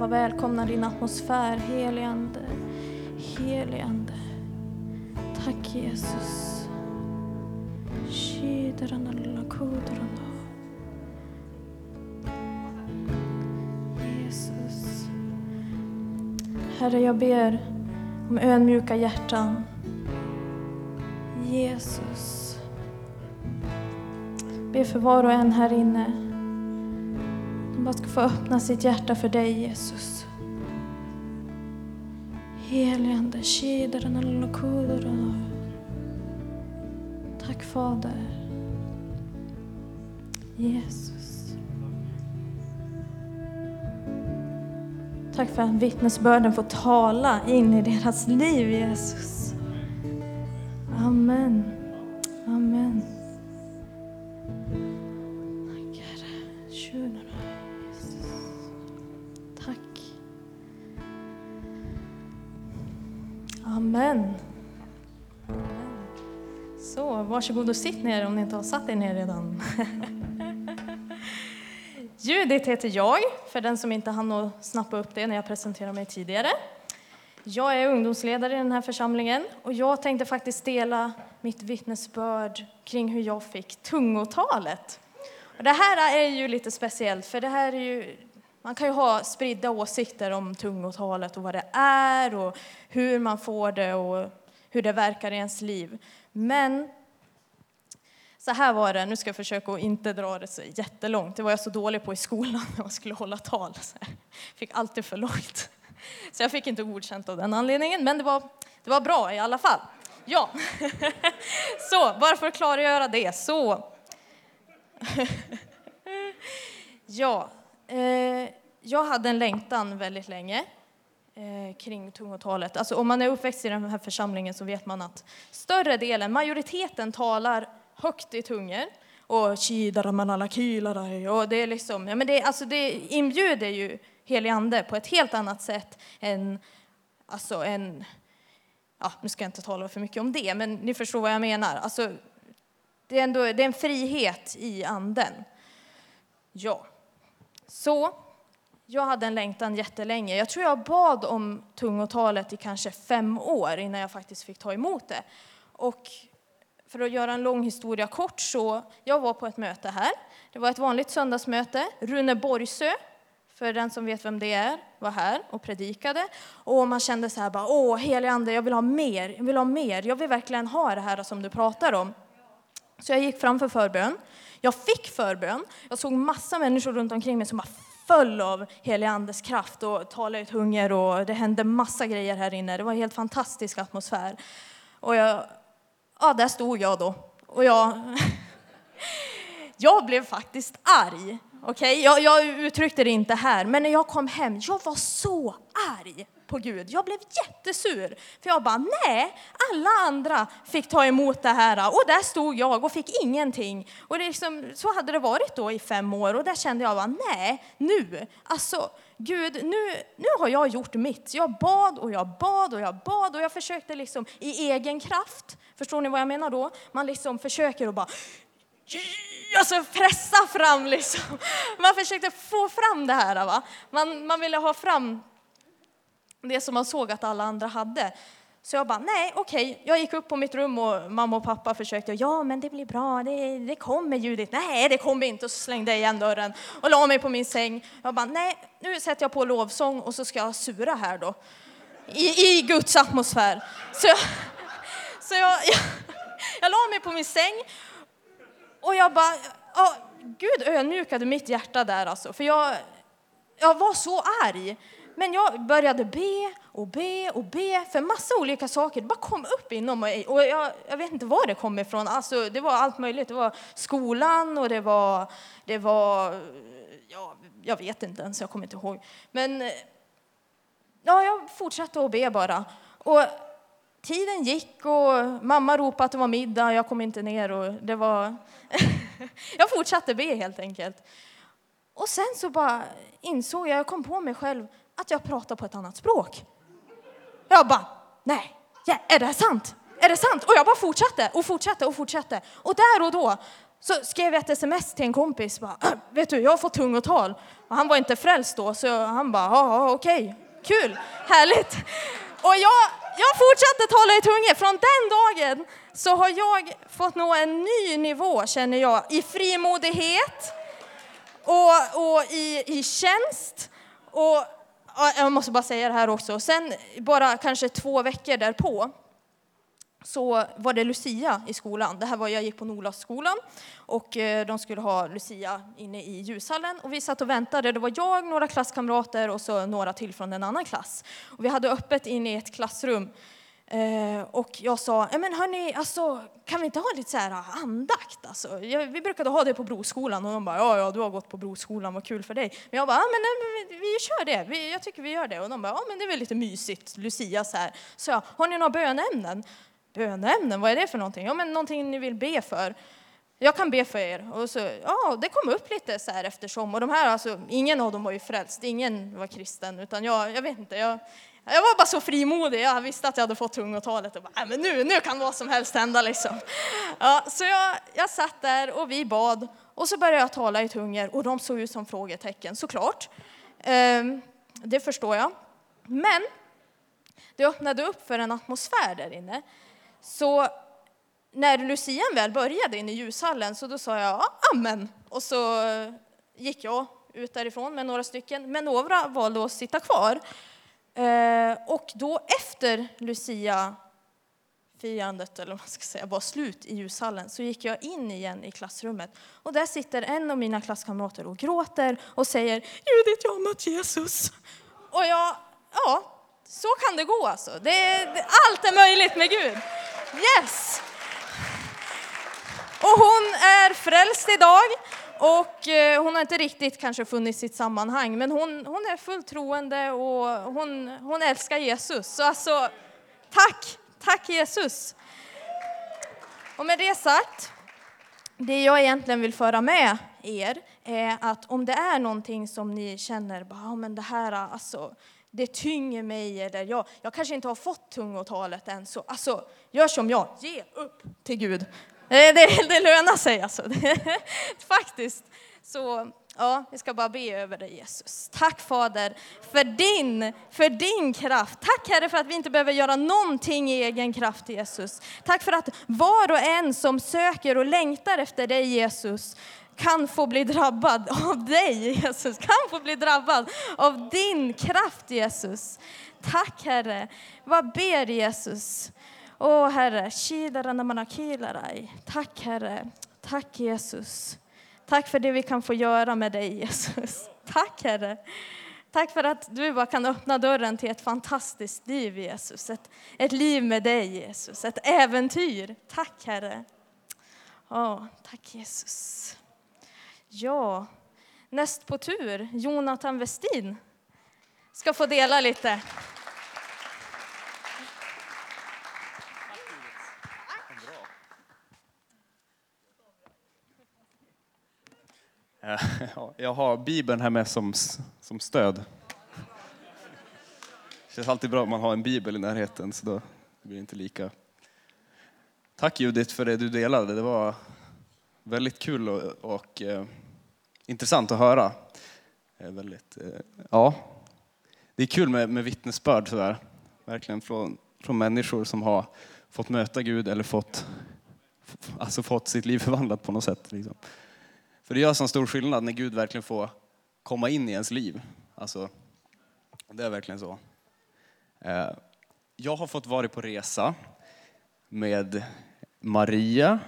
Var välkomna din atmosfär, heligande, Ande. Ande. Tack Jesus. Jesus. Herre, jag ber om ödmjuka hjärtan. Jesus. Be för var och en här inne. De bara ska få öppna sitt hjärta för dig, Jesus. Heligande, Tack Fader. Jesus. Tack för att vittnesbörden får tala in i deras liv, Jesus. Amen. Amen. Amen. Så, varsågod och sitt ner om ni inte har satt er ner redan. Judit heter jag, för den som inte hann snappa upp det när jag presenterade mig tidigare. Jag är ungdomsledare i den här församlingen och jag tänkte faktiskt dela mitt vittnesbörd kring hur jag fick tungotalet. Och det här är ju lite speciellt, för det här är ju, man kan ju ha spridda åsikter om tungotalet och vad det är och hur man får det och hur det verkar i ens liv. Men så här var det, nu ska jag försöka att inte dra det så jättelångt. Det var jag så dålig på i skolan när man skulle hålla tal. Så jag fick alltid för långt. Så jag fick inte godkänt av den anledningen, men det var, det var bra i alla fall. Ja, så bara för att klargöra det så. Ja, Eh, jag hade en längtan väldigt länge eh, kring tungotalet. Alltså om man är uppväxt i den här församlingen så vet man att större delen, majoriteten talar högt i tungor och och det är liksom, ja men det, alltså det inbjuder ju helig ande på ett helt annat sätt än, alltså en, ja nu ska jag inte tala för mycket om det, men ni förstår vad jag menar. Alltså, det är ändå det är en frihet i anden. Ja, så jag hade en längtan jättelänge. Jag tror jag bad om tungotalet i kanske fem år innan jag faktiskt fick ta emot det. Och för att göra en lång historia kort så, jag var på ett möte här. Det var ett vanligt söndagsmöte. Rune Borgsö, för den som vet vem det är, var här och predikade. Och man kände så här bara, åh helige ande, jag vill ha mer, jag vill ha mer, jag vill verkligen ha det här som du pratar om. Så jag gick fram för förbön. Jag fick förbön. Jag såg massa människor runt omkring mig som bara föll av helig andes kraft och talade ut hunger och det hände massa grejer här inne. Det var en helt fantastisk atmosfär. Och jag ja, där stod jag då. Och jag, jag blev faktiskt arg. Okay? Jag, jag uttryckte det inte här, men när jag kom hem, jag var så arg på Gud. Jag blev jättesur. För jag bara, nej, alla andra fick ta emot det här och där stod jag och fick ingenting. Och det liksom, så hade det varit då i fem år och där kände jag bara, nej, nu, alltså Gud, nu, nu har jag gjort mitt. Jag bad och jag bad och jag bad och jag försökte liksom i egen kraft. Förstår ni vad jag menar då? Man liksom försöker och bara alltså pressa fram liksom. Man försökte få fram det här. Va? Man, man ville ha fram det som man såg att alla andra hade. Så jag bara, nej okej, okay. jag gick upp på mitt rum och mamma och pappa försökte, ja men det blir bra, det, det kommer Judit. Nej, det kommer inte. Och så slängde jag igen dörren och la mig på min säng. Jag bara, nej, nu sätter jag på lovsång och så ska jag sura här då. I, i Guds atmosfär. Så jag, så jag, jag, jag la mig på min säng och jag bara, ja, Gud ödmjukade mitt hjärta där alltså. För jag, jag var så arg. Men jag började be och be och be för massa olika saker. Det bara kom upp inom mig. Och jag, jag vet inte var det kom ifrån. Alltså, det var allt möjligt. Det var skolan och det var, det var ja, jag vet inte ens, jag kommer inte ihåg. Men ja, jag fortsatte att be bara. Och tiden gick och mamma ropade att det var middag. Jag kom inte ner och det var... jag fortsatte be helt enkelt. Och sen så bara insåg jag, jag kom på mig själv, att jag pratar på ett annat språk. Jag bara, nej, ja, är det sant? Är det sant? Och jag bara fortsatte och fortsatte och fortsatte. Och där och då Så skrev jag ett sms till en kompis. Bara, äh, vet du, jag har fått tungotal. Och han var inte frälst då, så han bara, ja, okej, kul, härligt. Och jag, jag fortsatte tala i tungor. Från den dagen så har jag fått nå en ny nivå, känner jag, i frimodighet och, och i, i tjänst. Och jag måste bara säga det här också. Sen bara kanske två veckor därpå så var det Lucia i skolan. Det här var, jag gick på Nolaskolan och eh, de skulle ha Lucia inne i ljushallen och vi satt och väntade. Det var jag, några klasskamrater och så några till från en annan klass. Och vi hade öppet inne i ett klassrum Eh, och jag sa, eh, men hörni, alltså, kan vi inte ha lite så här ah, andakt? Alltså, jag, vi brukade ha det på Broskolan och de bara, ja, ja, du har gått på Broskolan, vad kul för dig. Men jag bara, ja, men, nej, vi, vi kör det, vi, jag tycker vi gör det. Och de bara, ja, men det är väl lite mysigt, Lucia så här. Så jag, har ni några bönämnen? Bönämnen, vad är det för någonting? Ja, men någonting ni vill be för. Jag kan be för er. Och så, ja, det kom upp lite så här eftersom. Och de här, alltså, ingen av dem var ju frälst, ingen var kristen, utan jag, jag vet inte, jag, jag var bara så frimodig, jag visste att jag hade fått tungotalet och bara, men nu, nu kan vad som helst hända liksom. Ja, så jag, jag satt där och vi bad och så började jag tala i tungor och de såg ut som frågetecken, såklart. Ehm, det förstår jag. Men det öppnade upp för en atmosfär där inne. Så när lucian väl började inne i ljushallen så då sa jag "Ja, amen och så gick jag ut därifrån med några stycken, men några valde att sitta kvar. Eh, och då efter Lucia firandet, eller vad man ska säga, var slut i ljushallen så gick jag in igen i klassrummet och där sitter en av mina klasskamrater och gråter och säger Judith, jag har mött Jesus. Och jag, ja, så kan det gå alltså. Det, det, allt är möjligt med Gud. Yes! Och hon är frälst idag och eh, hon har inte riktigt kanske funnit sitt sammanhang, men hon, hon är fullt troende och hon, hon älskar Jesus. Så alltså, tack, tack Jesus. Och med det sagt, det jag egentligen vill föra med er är att om det är någonting som ni känner, bara, men det här alltså, det tynger mig eller jag, jag kanske inte har fått tungotalet än, så alltså, gör som jag, ge upp till Gud. Eh, det, det, lönar sig alltså. Faktiskt. Så ja, vi ska bara be över dig Jesus. Tack Fader för din, för din kraft. Tack Herre för att vi inte behöver göra någonting i egen kraft Jesus. Tack för att var och en som söker och längtar efter dig Jesus kan få bli drabbad av dig Jesus, kan få bli drabbad av din kraft Jesus. Tack Herre. Vad ber Jesus? Åh Herre, tack Herre, tack Jesus. Tack för det vi kan få göra med dig Jesus. Tack Herre. Tack för att du bara kan öppna dörren till ett fantastiskt liv Jesus. Ett, ett liv med dig Jesus, ett äventyr. Tack Herre. Åh, tack Jesus. Ja, näst på tur, Jonathan Westin ska få dela lite. Ja, jag har Bibeln här med som, som stöd. Det känns alltid bra om man har en bibel i närheten så då blir det inte lika. Tack Judith för det du delade. Det var väldigt kul och, och eh, intressant att höra. Eh, väldigt, eh, ja, det är kul med, med vittnesbörd sådär. Verkligen från, från människor som har fått möta Gud eller fått, alltså fått sitt liv förvandlat på något sätt. Liksom. För det gör sån stor skillnad när Gud verkligen får komma in i ens liv. Alltså, det är verkligen så. Eh, jag har fått vara på resa med Maria,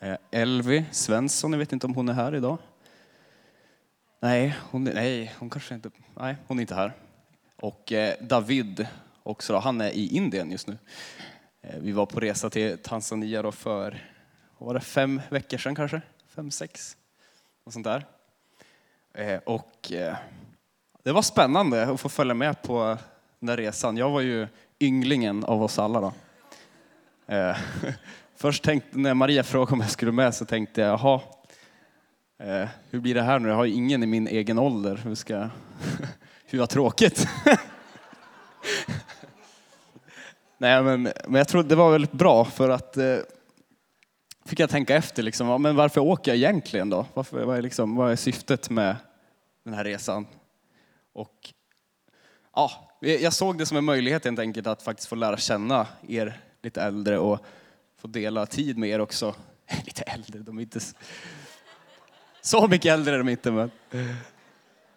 eh, Elvi Svensson, jag vet inte om hon är här idag. Nej, hon, nej, hon kanske inte, nej, hon är inte här. Och eh, David också, då, han är i Indien just nu. Vi var på resa till Tanzania då för, vad var det, fem veckor sedan kanske? Fem, sex? Och sånt där. Eh, och eh, det var spännande att få följa med på den där resan. Jag var ju ynglingen av oss alla då. Eh, först tänkte, när Maria frågade om jag skulle med så tänkte jag, jaha, hur blir det här nu? Jag har ju ingen i min egen ålder. Hur ska, hur vad tråkigt. Nej, men, men jag tror det var väldigt bra för att fick jag tänka efter, liksom, men varför åker jag egentligen då? Varför, vad, är liksom, vad är syftet med den här resan? Och ja, jag såg det som en möjlighet helt enkelt att faktiskt få lära känna er lite äldre och få dela tid med er också. Lite äldre, de är inte så mycket äldre är de inte men.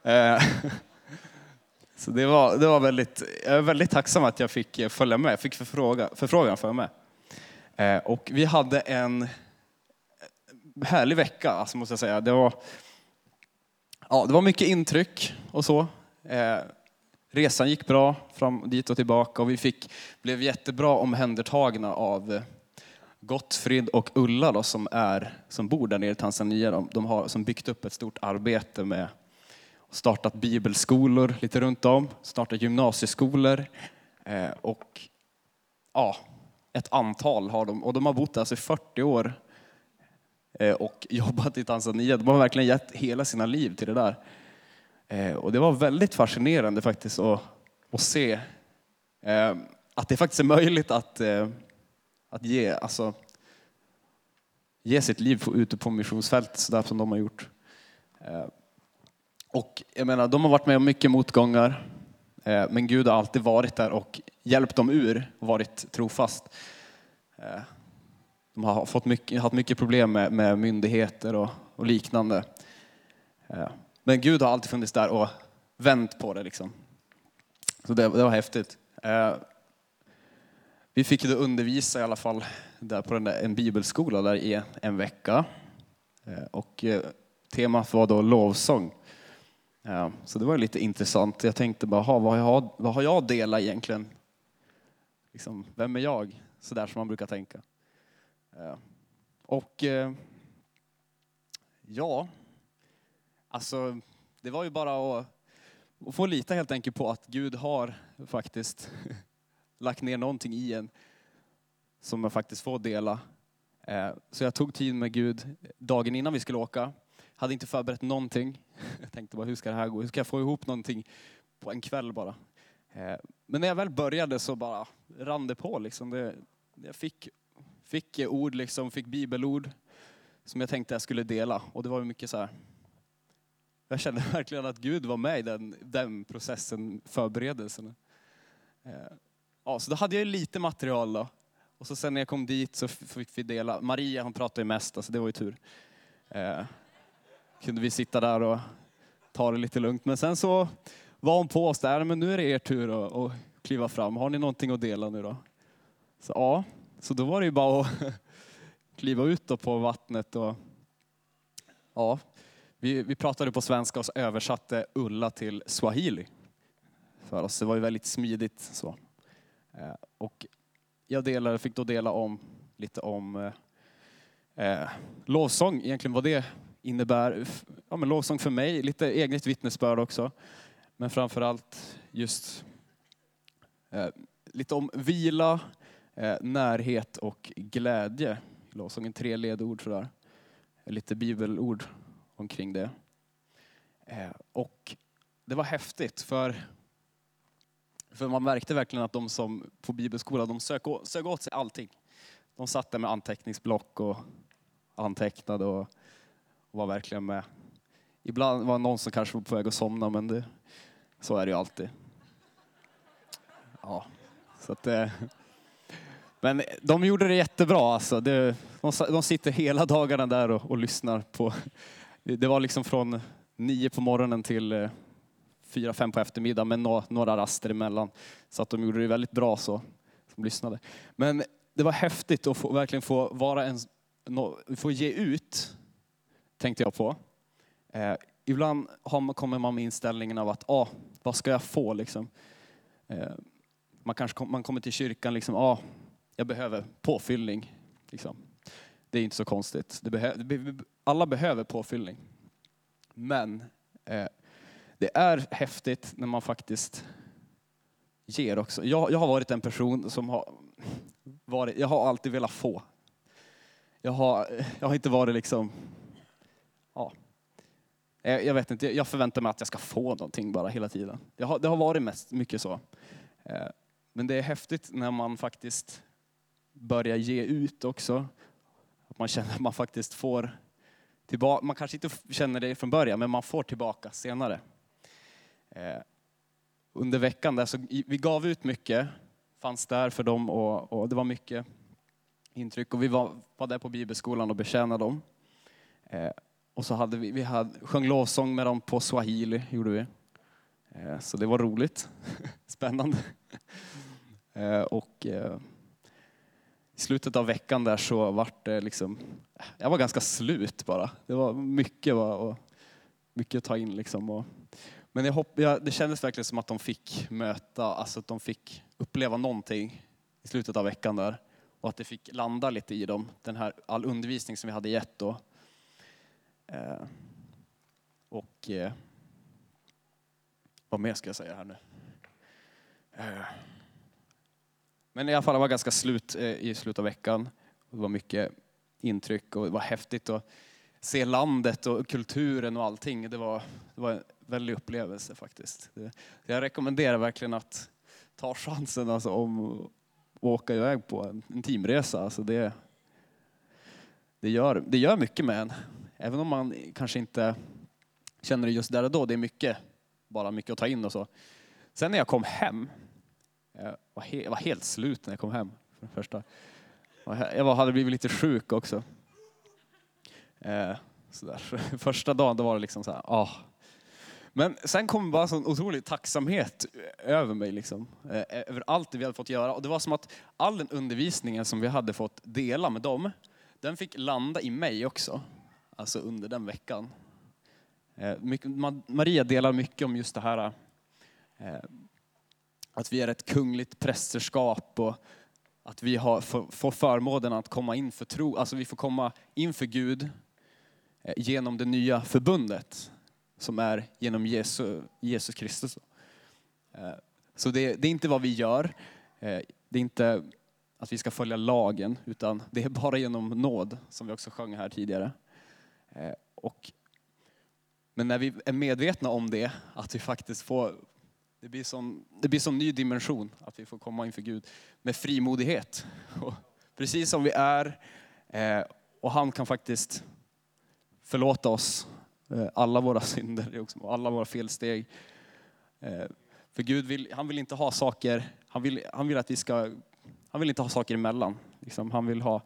Eh, så det var, det var väldigt, jag är väldigt tacksam att jag fick följa med, jag fick förfråga, förfrågan för med. Eh, och vi hade en härlig vecka, alltså måste jag säga. Det var, ja, det var mycket intryck och så. Eh, resan gick bra fram dit och tillbaka och vi fick, blev jättebra omhändertagna av Gottfrid och Ulla då, som, är, som bor där nere i Tanzania. De, de har som byggt upp ett stort arbete med startat bibelskolor lite runt om, startat gymnasieskolor eh, och ja, ett antal har de. Och de har bott där alltså i 40 år eh, och jobbat i Tanzania. De har verkligen gett hela sina liv till det där. Eh, och det var väldigt fascinerande faktiskt att, att se eh, att det faktiskt är möjligt att, att ge, alltså, ge sitt liv ute på missionsfältet sådär som de har gjort. Och jag menar, de har varit med om mycket motgångar, Eh, men Gud har alltid varit där och hjälpt dem ur och varit trofast. Eh, de har fått mycket, haft mycket problem med, med myndigheter och, och liknande. Eh, men Gud har alltid funnits där och vänt på det liksom. Så det, det var häftigt. Vi fick då undervisa i alla fall där på där, en bibelskola där i en vecka. Och temat var då lovsång. Så det var lite intressant. Jag tänkte bara, vad, har jag, vad har jag delat egentligen? Liksom, vem är jag? Så där som man brukar tänka. Och eh, ja, Alltså, det var ju bara att, att få lita helt enkelt på att Gud har faktiskt lagt ner någonting i en som jag faktiskt får dela. Eh, så jag tog tid med Gud dagen innan vi skulle åka. Hade inte förberett någonting. Jag tänkte bara, hur ska det här gå? Hur ska jag få ihop någonting på en kväll bara? Eh, men när jag väl började så bara rann det på liksom. Det, jag fick, fick ord liksom, fick bibelord som jag tänkte jag skulle dela. Och det var mycket så här, jag kände verkligen att Gud var med i den, den processen, förberedelserna. Eh, ja, så då hade jag lite material då. Och så sen när jag kom dit så fick vi dela. Maria hon pratade ju mest, alltså det var ju tur. Eh, kunde vi sitta där och ta det lite lugnt. Men sen så var hon på oss där, men nu är det er tur att, att kliva fram. Har ni någonting att dela nu då? Så ja, så då var det ju bara att kliva ut då på vattnet och ja, vi, vi pratade på svenska och så översatte Ulla till swahili för oss. Det var ju väldigt smidigt så. Eh, och jag delade, fick då dela om lite om eh, eh lovsång, egentligen vad det innebär. Ja, men lovsång för mig, lite eget vittnesbörd också. Men framför allt just eh, lite om vila, eh, närhet och glädje. Lovsången tre ledord sådär. Lite bibelord omkring det. Eh, och det var häftigt för, för man märkte verkligen att de som på bibelskolan, de sög, sög åt sig allting. De satt där med anteckningsblock och antecknade och, och var verkligen med. Ibland var det någon som kanske var på väg att somna, men det, så är det ju alltid. Ja, så att, eh, men de gjorde det jättebra. Alltså. Det, de, de sitter hela dagarna där och, och lyssnar på det var liksom från nio på morgonen till eh, fyra, fem på eftermiddagen med några raster emellan. Så att de gjorde det väldigt bra så, som lyssnade. Men det var häftigt att få, verkligen få vara en, få ge ut, tänkte jag på. Eh, ibland har, kommer man med inställningen av att, ah, vad ska jag få liksom? Eh, man kanske kom, man kommer till kyrkan liksom, ah, jag behöver påfyllning. Liksom. Det är inte så konstigt. Behö alla behöver påfyllning. Men eh, det är häftigt när man faktiskt ger också. Jag, jag har varit en person som har varit, jag har alltid velat få. Jag har, jag har inte varit liksom, ja. Eh, jag vet inte, jag förväntar mig att jag ska få någonting bara hela tiden. Det har, det har varit mest mycket så. Eh, men det är häftigt när man faktiskt börjar ge ut också Att man känner att man faktiskt får tillbaka, man kanske inte känner det från början, men man får tillbaka senare. Eh, under veckan där så vi gav ut mycket, fanns där för dem och, och det var mycket intryck och vi var, var där på bibelskolan och betjänade dem. Och så hade vi, vi hade, sjöng lovsång med dem på swahili, gjorde vi. Eh, så det var roligt, spännande. Eh, och eh, i slutet av veckan där så var det liksom, jag var ganska slut bara. Det var mycket, va, och mycket att ta in liksom. Och, men jag hopp, jag, det kändes verkligen som att de fick möta, alltså att de fick uppleva någonting i slutet av veckan där. Och att det fick landa lite i dem, den här, all undervisning som vi hade gett då. Eh, och eh, vad mer ska jag säga här nu? Eh, men i alla fall, det var ganska slut eh, i slutet av veckan. Det var mycket intryck och det var häftigt att se landet och kulturen och allting. Det var, det var en väldig upplevelse faktiskt. Jag rekommenderar verkligen att ta chansen alltså, om att åka iväg på en, en teamresa. Alltså det, det, gör, det gör mycket med en. Även om man kanske inte känner det just där och då. Det är mycket, bara mycket att ta in och så. Sen när jag kom hem jag var, he jag var helt slut när jag kom hem. För det första. Jag var, hade blivit lite sjuk också. Eh, sådär. Första dagen då var det liksom så här, ah. Men sen kom bara sån otrolig tacksamhet över mig, liksom. Eh, över allt det vi hade fått göra. Och det var som att all den undervisningen som vi hade fått dela med dem, den fick landa i mig också. Alltså under den veckan. Eh, Maria delar mycket om just det här eh, att vi är ett kungligt prästerskap och att vi har, får förmånen att komma in för tro, alltså vi får komma inför Gud eh, genom det nya förbundet som är genom Jesus, Jesus Kristus. Så det, det, är inte vad vi gör, det är inte att vi ska följa lagen, utan det är bara genom nåd, som vi också sjöng här tidigare. Eh, och, men när vi är medvetna om det, att vi faktiskt får det blir som, det blir som ny dimension att vi får komma inför Gud med frimodighet. Och precis som vi är. Eh, och han kan faktiskt förlåta oss eh, alla våra synder och alla våra felsteg. För Gud vill, han vill inte ha saker, han vill, han vill att vi ska, han vill inte ha saker emellan. Liksom, han, vill ha,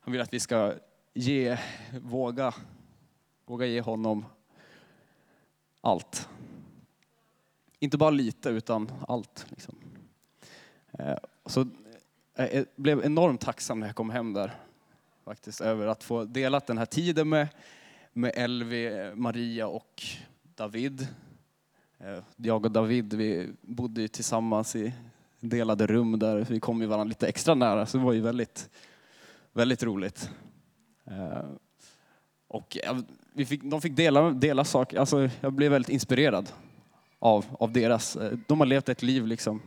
han vill att vi ska ge, våga, våga ge honom allt. Inte bara lite, utan allt. Liksom. Eh, så eh, jag blev enormt tacksam när jag kom hem där. Faktiskt över att få dela den här tiden med, med Elvi, Maria och David. Eh, jag och David, vi bodde tillsammans i delade rum där. Vi kom ju varandra lite extra nära, så det var ju väldigt, väldigt roligt. Eh, och vi fick, de fick dela, dela saker, alltså jag blev väldigt inspirerad av, av deras, eh, de har levt ett liv liksom,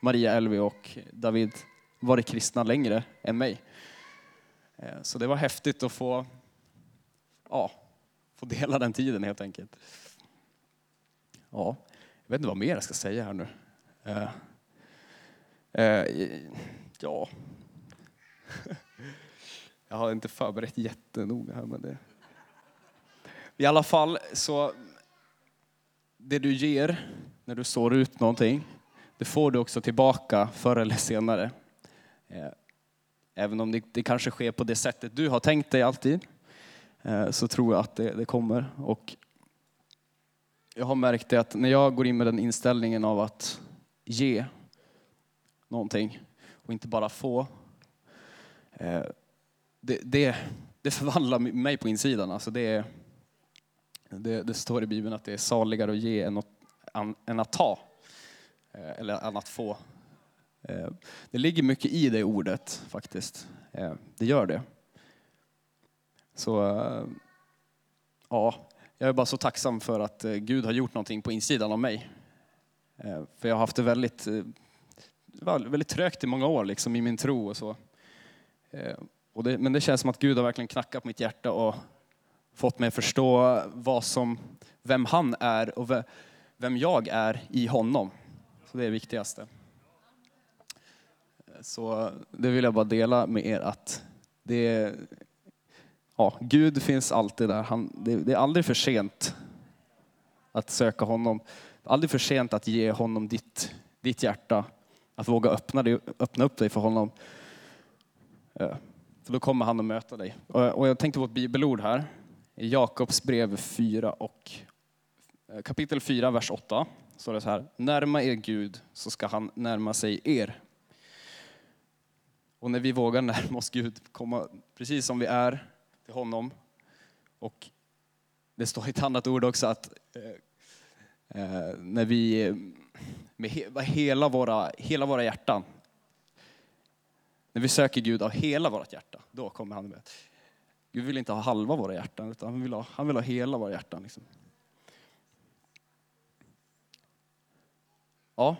Maria, Elvi och David, varit kristna längre än mig. Eh, så det var häftigt att få, ja, få dela den tiden helt enkelt. Ja, jag vet inte vad mer jag ska säga här nu. Uh, uh, ja. jag har inte förberett jättenoga här men det... I alla fall så det du ger när du sår ut någonting, det får du också tillbaka förr eller senare. Eh, även om det, det kanske sker på det sättet du har tänkt dig alltid, eh, så tror jag att det, det kommer. Och jag har märkt det att när jag går in med den inställningen av att ge någonting och inte bara få, eh, det, det, det förvandlar mig på insidan. Alltså det det, det, står i Bibeln att det är saligare att ge än att, än att ta, eh, eller än att få. Eh, det ligger mycket i det ordet faktiskt. Eh, det gör det. Så ja, jag är bara så tacksam för att Gud har gjort någonting på insidan av mig. För jag har haft det väldigt, väldigt trögt i många år liksom, i min tro och så. Och det, men det känns som att Gud har verkligen knackat på mitt hjärta och fått mig att förstå vad som, vem han är och vem jag är i honom. Så det är det viktigaste. Så det vill jag bara dela med er att det är ja, Gud finns alltid där. Han, det, det är aldrig för sent att söka honom. Aldrig för sent att ge honom ditt, ditt hjärta. Att våga öppna, dig, öppna upp dig för honom. För då kommer han att möta dig. Och jag tänkte på ett bibelord här. I Jakobs brev 4 och eh, kapitel 4, vers 8. står det så här. Närma er Gud så ska han närma sig er. Och när vi vågar närma oss Gud, komma precis som vi är till honom. Och det står i ett annat ord också att eh, eh när vi eh, med he, hela, våra, hela våra hjärtan, när vi söker Gud av hela vårt hjärta, då kommer han med. Gud vill inte ha halva våra hjärtan, utan han vill ha, han vill ha hela våra hjärtan. Liksom. Ja,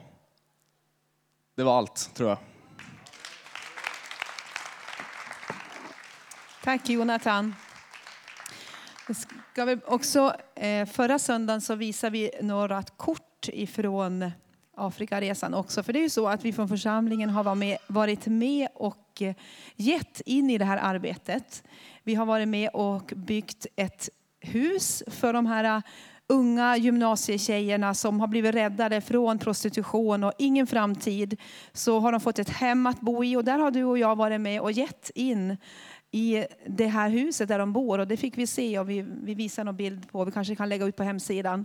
det var allt tror jag. Tack Jonathan. Ska vi också, eh, förra söndagen så visade vi några kort ifrån Afrikaresan också. För det är ju så att vi från församlingen har varit med, varit med och eh, gett in i det här arbetet. Vi har varit med och byggt ett hus för de här eh, unga gymnasietjejerna som har blivit räddade från prostitution och ingen framtid. Så har de fått ett hem att bo i och där har du och jag varit med och gett in i det här huset där de bor. Och det fick vi se och vi, vi visar någon bild på. Vi kanske kan lägga ut på hemsidan.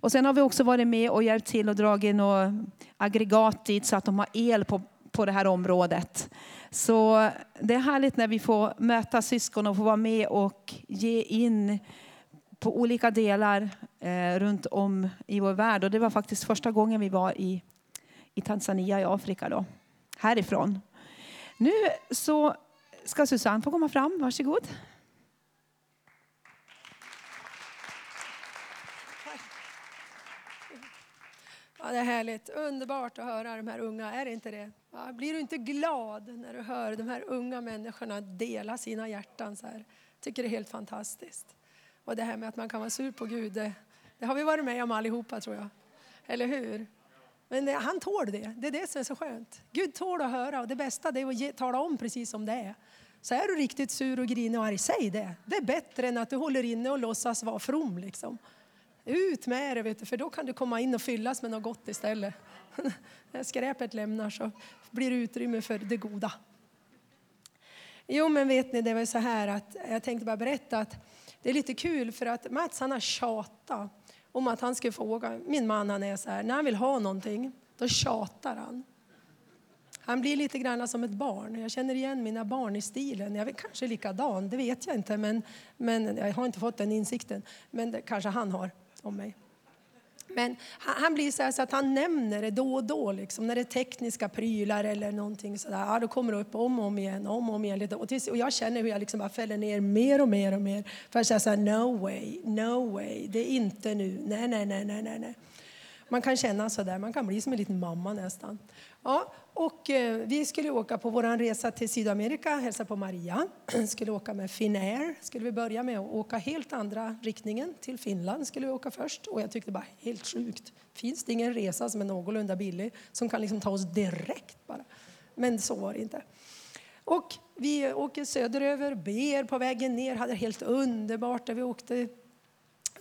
Och sen har vi också varit med och hjälpt till och dragit några aggregat dit så att de har el på, på det här området. Så det är härligt när vi får möta syskon och få vara med och ge in på olika delar eh, runt om i vår värld. Och det var faktiskt första gången vi var i, i Tanzania i Afrika då, härifrån. Nu så ska Susanne få komma fram. Varsågod. Ja, det är härligt. Underbart att höra de här unga, är det inte det? Ja, blir du inte glad när du hör de här unga människorna dela sina hjärtan så här? Tycker det är helt fantastiskt. Och det här med att man kan vara sur på Gud, det, det har vi varit med om allihopa tror jag. Eller hur? Men det, han tål det. Det är det som är så skönt. Gud tål att höra och det bästa det är att ge, tala om precis som det är. Så är du riktigt sur och grinig och arg, säg det. Det är bättre än att du håller inne och låtsas vara from. Liksom. Ut med det, vet du, för då kan du komma in och fyllas med något gott istället. När skräpet lämnar så blir det utrymme för det goda. Jo, men vet ni, det var så här att jag tänkte bara berätta att det är lite kul för att Mats han har tjatat om att han skulle fråga. Min man han är så här, när han vill ha någonting, då tjatar han. Han blir lite grann som ett barn. Jag känner igen mina barn i stilen. Jag är kanske likadan, det vet jag inte. Men, men jag har inte fått den insikten. Men det kanske han har om mig. Men han, han blir så, så, att han nämner det då och då, liksom, när det är tekniska prylar eller någonting sådär. Ja, då kommer det upp om och om igen, om och om igen. Och, tills, och jag känner hur jag liksom bara fäller ner mer och mer och mer. För att säga så här, no way, no way, det är inte nu, nej, nej, nej, nej, nej. Man kan känna så där, man kan bli som en liten mamma nästan. Ja, och eh, vi skulle åka på vår resa till Sydamerika, hälsa på Maria. skulle åka med Finnair. Skulle vi börja med att åka helt andra riktningen. Till Finland skulle vi åka först. Och jag tyckte bara helt sjukt. Finns det ingen resa som är någorlunda billig som kan liksom ta oss direkt bara? Men så var det inte. Och vi åker söderöver, ber på vägen ner, hade det helt underbart där vi åkte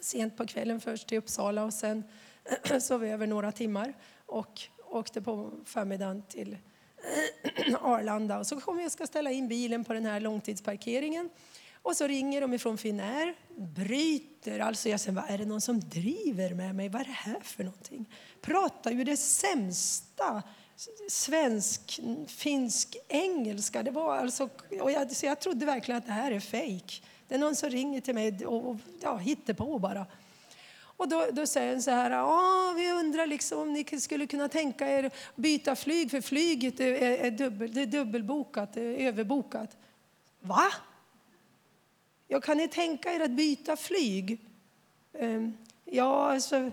sent på kvällen först till Uppsala och sen sov vi över några timmar och åkte på förmiddagen till Arlanda. Och så kommer jag ska ställa in bilen på den här långtidsparkeringen. Och så ringer de ifrån Finnair, bryter. Alltså jag säger, vad är det någon som driver med mig? Vad är det här för någonting? Pratar ju det sämsta svensk, finsk, engelska. Det var alltså, och jag, så jag trodde verkligen att det här är fejk. Det är någon som ringer till mig och, och ja, hittar på bara. Och då, då säger han så här, ja, vi undrar liksom om ni skulle kunna tänka er byta flyg, för flyget är, är, dubbel, det är dubbelbokat, det är överbokat. Va? Ja, kan ni tänka er att byta flyg? Ehm, ja, alltså,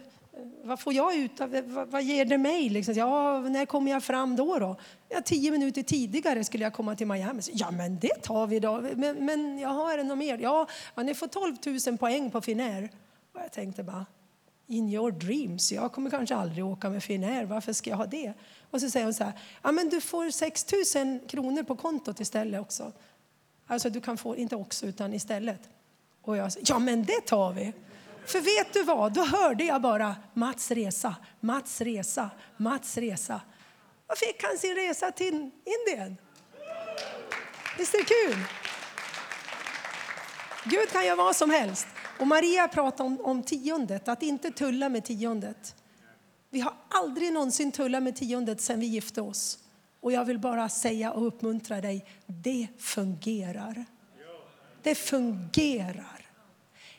vad får jag ut av vad, vad ger det mig? Liksom? Ja, när kommer jag fram då? då? Ja, tio minuter tidigare skulle jag komma till Miami. Ja, men det tar vi då. Men, men jag har något mer. Ja, ni får 12 000 poäng på Finnair. Och jag tänkte bara, in your dreams, jag kommer kanske aldrig åka med Finnair, varför ska jag ha det? Och så säger hon så här, ja men du får 6 000 kronor på kontot istället också. Alltså du kan få, inte också utan istället. Och jag sa, ja men det tar vi. För vet du vad, då hörde jag bara Mats resa, Mats resa, Mats resa. Och fick han sin resa till Indien? Visst är det kul? Gud kan göra vad som helst. Och Maria pratade om, om tiondet, att inte tulla med tiondet. Vi har aldrig någonsin tullat med tiondet sedan vi gifte oss. Och jag vill bara säga och uppmuntra dig, det fungerar. Det fungerar.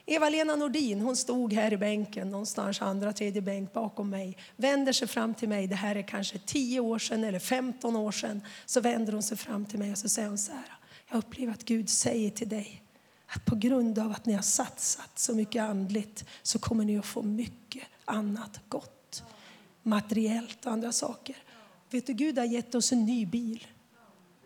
Eva-Lena Nordin hon stod här i bänken, någonstans andra, tredje bänk bakom mig. Vänder sig fram till mig, det här är kanske 10 år sedan eller 15 år sedan. Så vänder hon sig fram till mig och så säger hon så här. Jag upplever att Gud säger till dig att på grund av att ni har satsat så mycket andligt så kommer ni att få mycket annat gott. Materiellt och andra saker. Vet du, Gud har gett oss en ny bil.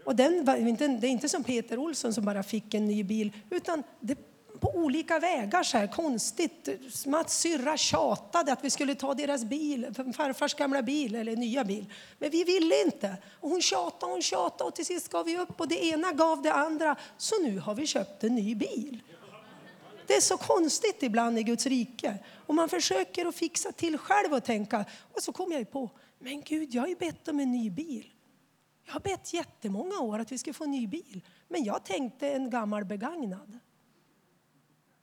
Och den var inte, det är inte som Peter Olsson som bara fick en ny bil, utan det på olika vägar så här konstigt. Mats syrra tjatade att vi skulle ta deras bil, farfars gamla bil eller nya bil. Men vi ville inte. Och hon tjatade, hon tjatade och till sist gav vi upp och det ena gav det andra. Så nu har vi köpt en ny bil. Det är så konstigt ibland i Guds rike. Och man försöker att fixa till själv och tänka. Och så kom jag ju på, men Gud, jag har ju bett om en ny bil. Jag har bett jättemånga år att vi ska få en ny bil. Men jag tänkte en gammal begagnad.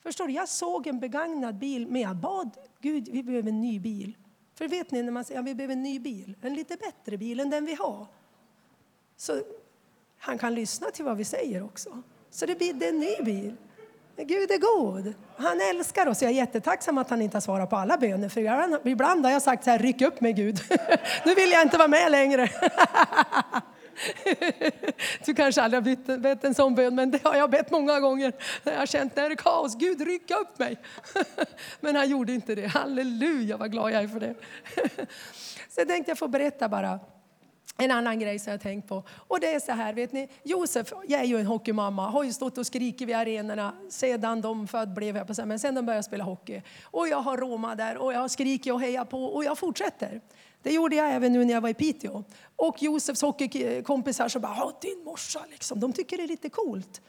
Förstår du? Jag såg en begagnad bil, men jag bad Gud, vi behöver en ny bil. För vet ni, när man säger att ja, vi behöver en ny bil, en lite bättre bil än den vi har. Så han kan lyssna till vad vi säger också. Så det blir en ny bil. Gud är god. Han älskar oss. Jag är jättetacksam att han inte har svarat på alla böner. För ibland har jag sagt så här, ryck upp mig Gud. nu vill jag inte vara med längre. Du kanske aldrig har bett en sån bön, men det har jag bett många gånger. Jag har känt, när det är kaos, Gud rycka upp mig. Men han gjorde inte det. Halleluja vad glad jag är för det. Så jag tänkte jag få berätta bara en annan grej som jag tänkt på. Och det är så här, vet ni, Josef, jag är ju en hockeymamma, har ju stått och skrikit vid arenorna sedan de född blev jag på men sen de började spela hockey. Och jag har Roma där och jag har skrikit och hejat på och jag fortsätter. Det gjorde jag även nu när jag var i Piteå. Och Josefs hockeykompisar så bara, din morsa liksom. De tycker det är lite coolt.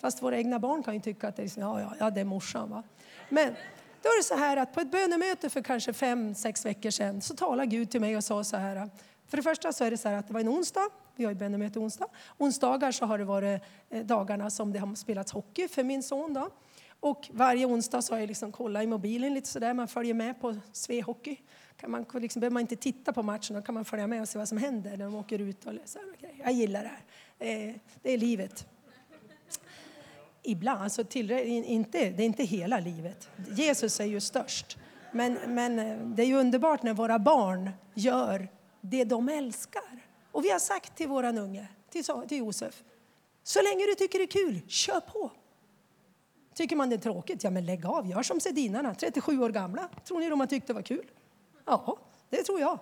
Fast våra egna barn kan ju tycka att det är, liksom, ja, ja, ja, det är morsan. Va? Men då är det så här att på ett bönemöte för kanske fem, sex veckor sedan så talade Gud till mig och sa så här. För det första så är det så här att det var en onsdag. Vi har ju bönemöte onsdag. Onsdagar så har det varit eh, dagarna som det har spelats hockey för min son. Då. Och varje onsdag så har jag liksom kollat i mobilen lite sådär. Man följer med på Svehockey. Hockey kan man, liksom, behöver man inte titta på matchen, då kan man följa med och se vad som händer när de åker ut. Och läser. Okay, jag gillar det här. Eh, det är livet. Ibland, alltså inte, det är inte hela livet. Jesus är ju störst. Men, men eh, det är ju underbart när våra barn gör det de älskar. Och vi har sagt till våran unge, till, till Josef, så länge du tycker det är kul, kör på. Tycker man det är tråkigt, ja men lägg av, gör som Sedinarna, 37 år gamla. Tror ni de har tyckt det var kul? Ja, det tror jag.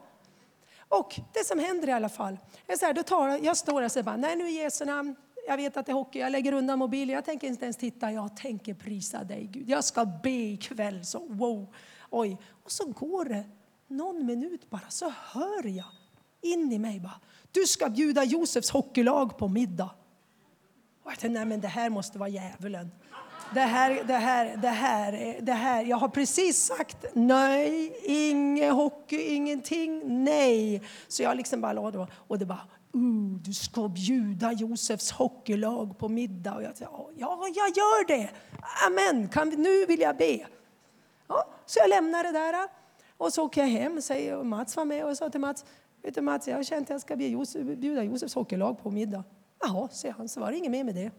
Och det som händer i alla fall, är så här, då tar, jag står där och säger bara, nej nu i Jesu namn, jag vet att det är hockey, jag lägger undan mobilen, jag tänker inte ens titta, jag tänker prisa dig Gud. Jag ska be ikväll, så wow, oj. Och så går det någon minut bara, så hör jag in i mig bara, du ska bjuda Josefs hockeylag på middag. Och jag tänkte, nej men det här måste vara djävulen det här, det här, det här, det här. Jag har precis sagt nej, ingen hockey, ingenting, nej. Så jag liksom bara låg och det bara, uh, du ska bjuda Josefs hockeylag på middag. Och jag sa, ja, jag gör det. Amen, kan vi, nu vill jag be. Ja, så jag lämnade det där och så åker jag hem Säger, och Mats var med och sa till Mats, vet du Mats, jag har känt att jag ska bjuda Josefs hockeylag på middag. Jaha, säger han, så var det inget mer med det.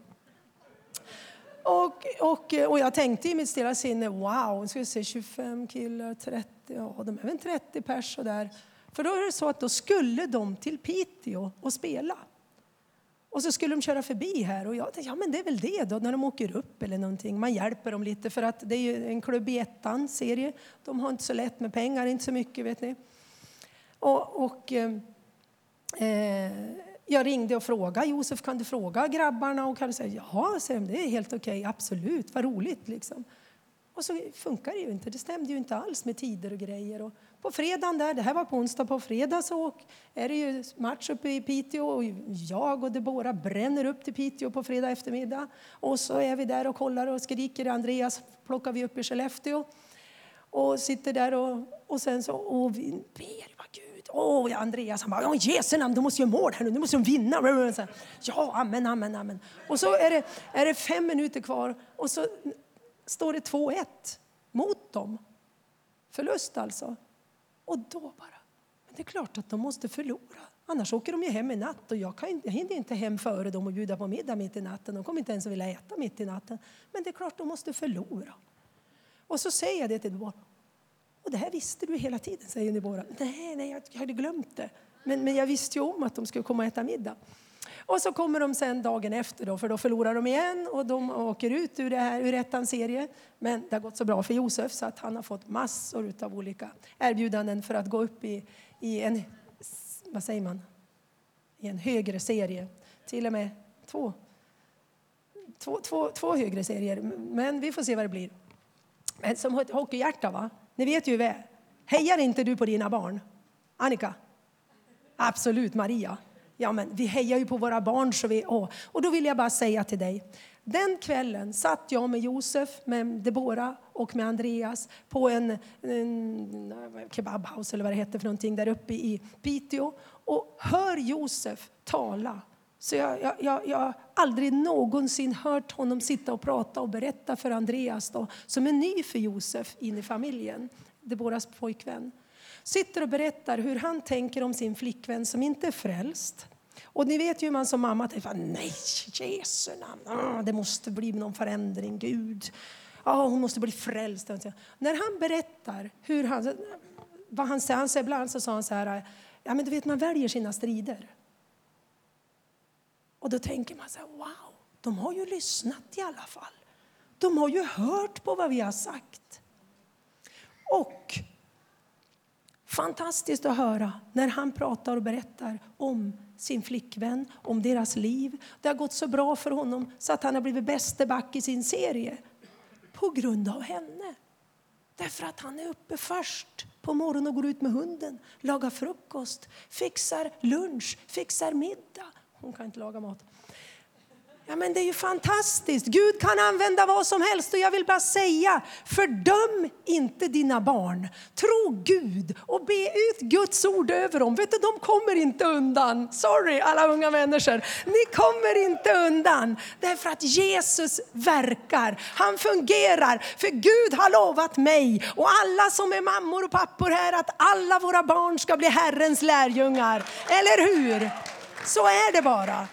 Och, och, och jag tänkte i mitt stilla sinne, wow, ska vi se, 25 killar, 30, ja de är väl 30 pers och där. För då är det så att då skulle de till Piteå och spela. Och så skulle de köra förbi här och jag tänkte, ja men det är väl det då när de åker upp eller någonting. Man hjälper dem lite för att det är ju en klubb i ettan serie. De har inte så lätt med pengar, inte så mycket vet ni. Och, och eh, eh jag ringde och frågade Josef, kan du fråga grabbarna? Och Kalle säger ja, säger de, det är helt okej, okay, absolut, vad roligt liksom. Och så funkar det ju inte, det stämde ju inte alls med tider och grejer. Och på fredagen där, det här var på onsdag, på fredag så är det ju match uppe i Piteå och jag och Debora bränner upp till Piteå på fredag eftermiddag. Och så är vi där och kollar och skriker. Andreas plockar vi upp i Skellefteå och sitter där och, och sen så, och vi ber, vad Gud, åh, ja, Andreas han bara, ja Jesu namn, du måste göra mål här nu, du måste vinna. Ja, amen, amen, amen. Och så är det, är det fem minuter kvar och så står det 2-1 mot dem. Förlust alltså. Och då bara, men det är klart att de måste förlora. Annars åker de ju hem i natt och jag, kan, jag hinner inte hem före dem och bjuda på middag mitt i natten. De kommer inte ens vilja äta mitt i natten. Men det är klart de måste förlora. Och så säger jag det till dem, det här visste du hela tiden, säger Deborah. Nej, nej, jag hade glömt det. Men, men jag visste ju om att de skulle komma och äta middag. Och så kommer de sen dagen efter då, för då förlorar de igen och de åker ut ur, det här, ur ettans serie. Men det har gått så bra för Josef så att han har fått massor av olika erbjudanden för att gå upp i, i en, vad säger man, i en högre serie. Till och med två, två, två, två högre serier. Men vi får se vad det blir. Men som hockeyhjärta, va? Ni vet ju hur vi är. Hejar inte du på dina barn? Annika? Absolut, Maria. Ja, men vi hejar ju på våra barn. Så vi, åh. Och då vill jag bara säga till dig. Den kvällen satt jag med Josef, med Debora och med Andreas på en, en kebabhouse eller vad det heter för någonting där uppe i Piteå och hör Josef tala. Så jag, jag, jag, jag har aldrig någonsin hört honom sitta och prata och berätta för Andreas då, som är ny för Josef in i familjen, Deboras pojkvän sitter och berättar hur han tänker om sin flickvän som inte är frälst. Och ni vet ju hur man som mamma tänker, nej, Jesu namn, ah, det måste bli någon förändring, Gud. Ja, hon måste bli frälst. När han berättar hur han, vad han säger, han säger ibland så sa han så här, ja men du vet man väljer sina strider. Och då tänker man så här, wow, de har ju lyssnat i alla fall. De har ju hört på vad vi har sagt. Och Fantastiskt att höra när han pratar och berättar om sin flickvän, om deras liv. Det har gått så bra för honom så att han har blivit bäste back i sin serie på grund av henne. Därför att han är uppe först på morgonen och går ut med hunden, lagar frukost, fixar lunch, fixar middag. Hon kan inte laga mat. Ja, men det är ju fantastiskt. Gud kan använda vad som helst. Och jag vill bara säga, fördöm inte dina barn. Tro Gud och be ut Guds ord över dem. Vet du, de kommer inte undan. Sorry alla unga människor. Ni kommer inte undan. Därför att Jesus verkar. Han fungerar. För Gud har lovat mig och alla som är mammor och pappor här att alla våra barn ska bli Herrens lärjungar. Eller hur? Så är det bara.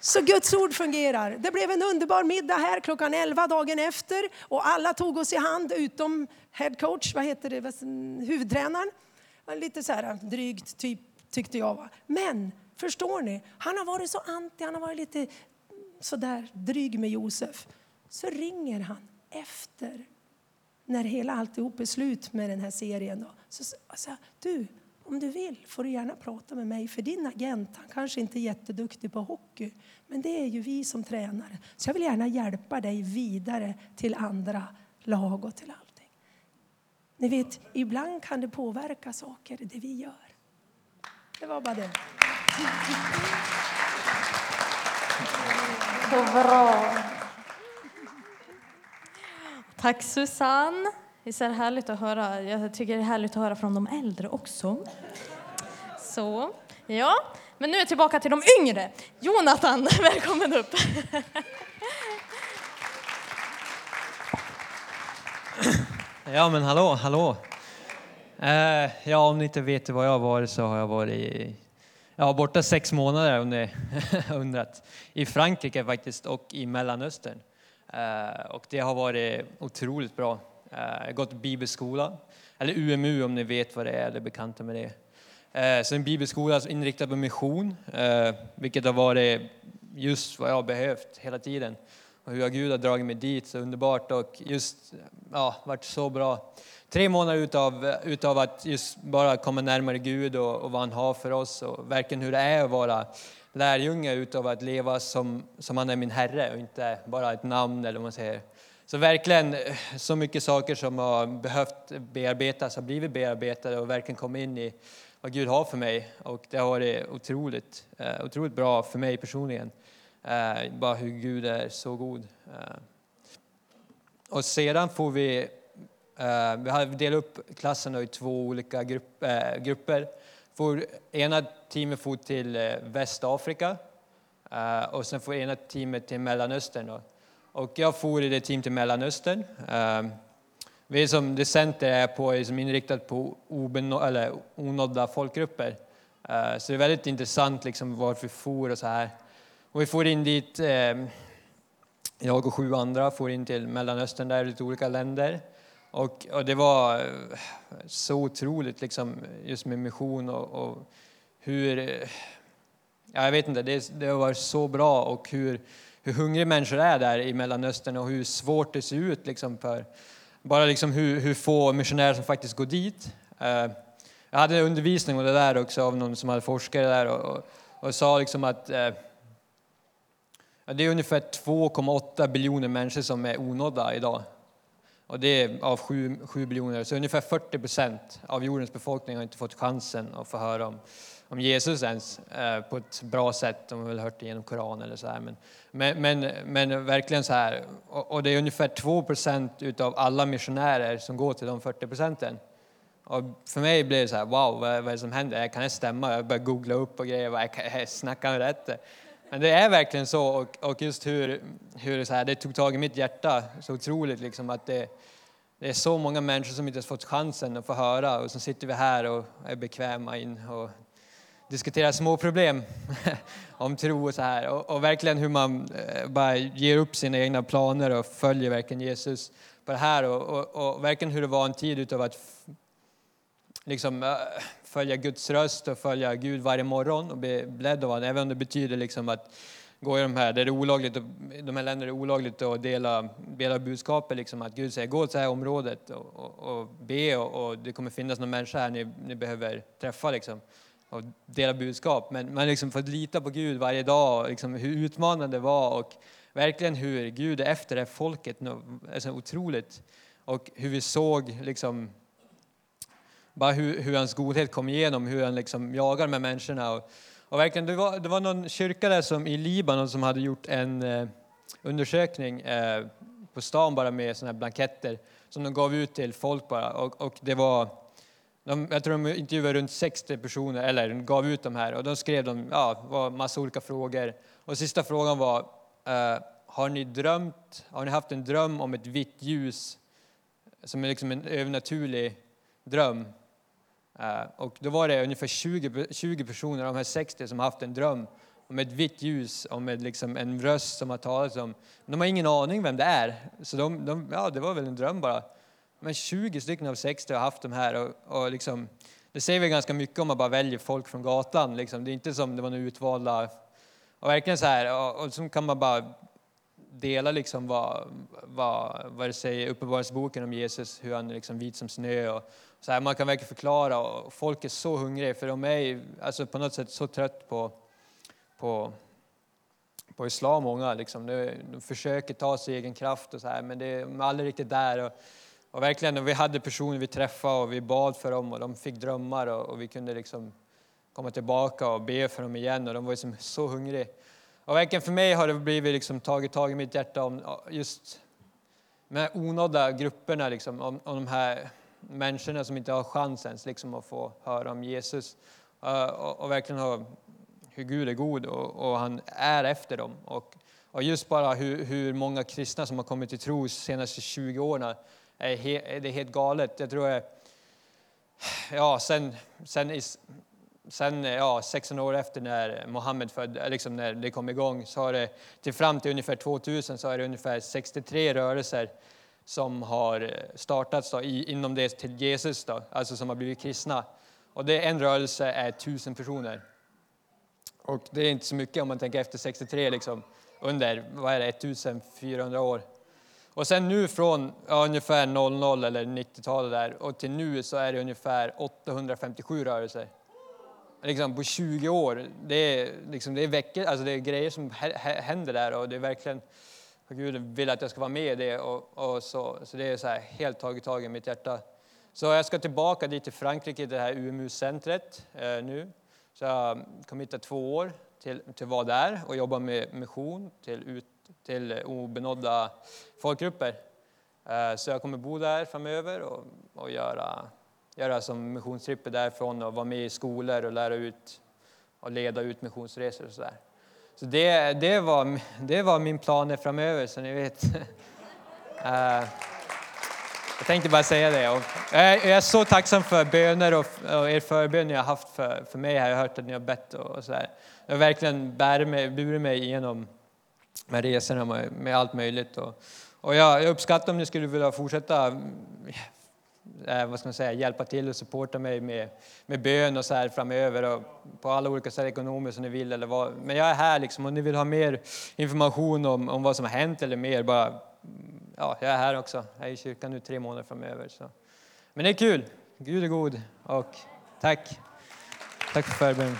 Så Guds ord fungerar. Det blev en underbar middag här klockan 11 dagen efter och alla tog oss i hand utom head coach, vad heter det, huvudtränaren. Lite så här drygt typ tyckte jag. Va? Men förstår ni, han har varit så anti, han har varit lite så där dryg med Josef. Så ringer han efter när hela alltihop är slut med den här serien. Då. Så så, alltså, du, om du vill får du gärna prata med mig, för din agent han kanske inte är jätteduktig på hockey, men det är ju vi som tränare. Så jag vill gärna hjälpa dig vidare till andra lag och till allting. Ni vet, ibland kan det påverka saker, det vi gör. Det var bara det. Så bra. Tack Susanne. Det är härligt att höra. Jag tycker det är härligt att höra från de äldre också. Så, ja. Men nu är jag tillbaka till de yngre. Jonathan, välkommen upp. Ja, men hallå, hallå. Eh, ja, om ni inte vet var jag har varit så har jag varit i, ja, borta sex månader om ni undrat. I Frankrike faktiskt och i Mellanöstern. Eh, och det har varit otroligt bra. Eh, jag har gått bibelskola, eller UMU om ni vet vad det är eller är bekanta med det. Eh, så en bibelskola inriktad på mission, eh, vilket har varit just vad jag har behövt hela tiden. Och hur Gud har dragit mig dit, så underbart och just ja, varit så bra. Tre månader utav, utav att just bara komma närmare Gud och, och vad han har för oss och verkligen hur det är att vara lärjunge utav att leva som, som han är min Herre och inte bara ett namn eller vad man säger så verkligen eh, så mycket saker som har behövt bearbetas har blivit bearbetade och verkligen kommit in i vad Gud har för mig. Och det har varit otroligt, eh, otroligt bra för mig personligen. Eh, bara hur Gud är så god. Och sedan får vi, vi har delat upp klassen i två olika grupp, grupper. Får ena teamet får till Västafrika och sen får ena teamet till Mellanöstern. Och jag for i det team till Mellanöstern. Ehm, vi som det center är på är som inriktat på obenå, eller onådda folkgrupper. Ehm, så det är väldigt intressant liksom varför vi for och så här. Och vi får in dit, ehm, jag och sju andra får in till Mellanöstern, där lite olika länder. Och, och, det var eh, så otroligt liksom, just med mission och, och hur... Ja, jag vet inte, det, det var så bra och hur hur hungriga människor är där i Mellanöstern och hur svårt det ser ut liksom för bara liksom hur, hur få missionärer som faktiskt går dit. Uh, jag hade en undervisning om det där också av någon som hade forskare där och, och, och sa liksom att eh, det är ungefär 2,8 biljoner människor som är onådda idag. Och det är av 7, 7 biljoner, så ungefär 40 procent av jordens befolkning har inte fått chansen att få höra om om Jesus ens eh, på ett bra sätt. De har väl hört det genom Koranen eller så här. Men, men, men, men verkligen så här. Och, och, det är ungefär 2 procent utav alla missionärer som går till de 40 procenten. Och för mig blev det så här, wow, vad, vad är det som händer? Kan det stämma? Jag började googla upp och grejer, vad, snackar med rätt? Men det är verkligen så och, och just hur, hur det, så här, det tog tag i mitt hjärta så otroligt liksom att det, det är så många människor som inte har fått chansen att få höra och så sitter vi här och är bekväma in och diskutera små problem om tro och så här. Och, och, verkligen hur man eh, bara ger upp sina egna planer och följer verkligen Jesus på det här. Och, och, och verkligen hur det var en tid utav att liksom, äh, följa Guds röst och följa Gud varje morgon och bli ledd av honom. Även om det betyder liksom att gå i de här, där det är olagligt, de här länderna är olagligt att dela, dela budskapet, liksom, att Gud säger gå till det här området och, och, och be och, och, det kommer finnas någon människa här ni, ni behöver träffa. Liksom och dela budskap. Men man liksom fått lita på Gud varje dag, liksom hur utmanande det var och verkligen hur Gud är efter det folket, alltså otroligt. Och hur vi såg liksom, bara hur, hur hans godhet kom igenom, hur han liksom jagar med människorna. Och, och verkligen, det, var, det var någon kyrka där som, i Libanon som hade gjort en eh, undersökning eh, på stan bara med såna här blanketter som de gav ut till folk bara. Och, och det var de, jag tror de intervjuade runt 60 personer, eller gav ut de här, och de skrev de, ja, var massa olika frågor. Och sista frågan var, uh, har ni drömt, har ni haft en dröm om ett vitt ljus som är liksom en övernaturlig dröm? Uh, och då var det ungefär 20, 20 personer av de här 60 som haft en dröm om ett vitt ljus, om ett, liksom, en röst som har talat om. De har ingen aning vem det är, så de, de, ja, det var väl en dröm bara. Men 20 stycken av 60 har haft de här och, och liksom, det säger väl ganska mycket om man bara väljer folk från gatan. Liksom. Det är inte som det var nu utvalda. Och verkligen så här, och, och så kan man bara dela liksom vad, vad, vad det säger i Uppenbarelseboken om Jesus, hur han är liksom vit som snö. Och så här, man kan verkligen förklara och folk är så hungriga för de är alltså på något sätt så trött på, på, på islam, många. Liksom. De, de försöker ta sig egen kraft och så här, men det, de är aldrig riktigt där. Och, och verkligen, vi hade personer vi träffade och vi bad för dem och de fick drömmar och, och vi kunde liksom komma tillbaka och be för dem igen och de var liksom så hungriga. Och verkligen för mig har det blivit liksom tagit tag i mitt hjärta om just de här onådda grupperna, liksom, om, om de här människorna som inte har chansen liksom, att få höra om Jesus. Uh, och, och, verkligen ha, hur Gud är god och, och, han är efter dem. Och, och just bara hur, hur många kristna som har kommit till tro de senaste 20 åren är, he, det är helt galet. Jag tror att ja, sen, sen, sen ja, 16 år efter när Mohammed föddes, eh, liksom när det kom igång, så har det till fram till ungefär 2000 så är det ungefär 63 rörelser som har eh, startats då, inom det till Jesus, då, alltså som har blivit kristna. Och det, en rörelse är tusen personer. Och det är inte så mycket om man tänker efter 63, liksom, under vad är det, 1400 år. Och sen nu från ja, ungefär 00 eller 90-talet där och till nu så är det ungefär 857 rörelser. Liksom på 20 år. Det är, liksom, det är veckor, alltså det är grejer som händer där och det är verkligen Gud vill att jag ska vara med i det. Och, och så, så det är så här, helt tagit tag i mitt hjärta. Så jag ska tillbaka dit till Frankrike, det här UMU-centret eh, nu. Så jag kommer hitta två år till, till att vara där och jobba med mission till, ut, till obenådda folkgrupper. Eh, så jag kommer bo där framöver och, och göra, göra som missionstripper därifrån och vara med i skolor och lära ut och leda ut missionsresor och sådär. Så det, det, var, det var min plan framöver, så ni vet. Eh, jag tänkte bara säga det. Och jag är så tacksam för böner och, er förbön ni har haft för, för mig. Jag har hört att ni har bett och, och sådär. Jag har verkligen burit mig, burit mig igenom med resorna med, allt möjligt. Och, och jag, jag uppskattar om ni skulle vilja fortsätta eh, eh, vad ska man säga, hjälpa till och supporta mig med, med bön och så här framöver och på alla olika sätt ekonomiskt som ni vill. Eller vad. Men jag är här liksom, om ni vill ha mer information om, om vad som har hänt eller mer, bara, ja, jag är här också. Jag är i kyrkan nu tre månader framöver. Så. Men det är kul. Gud är god och tack. Tack för förbön.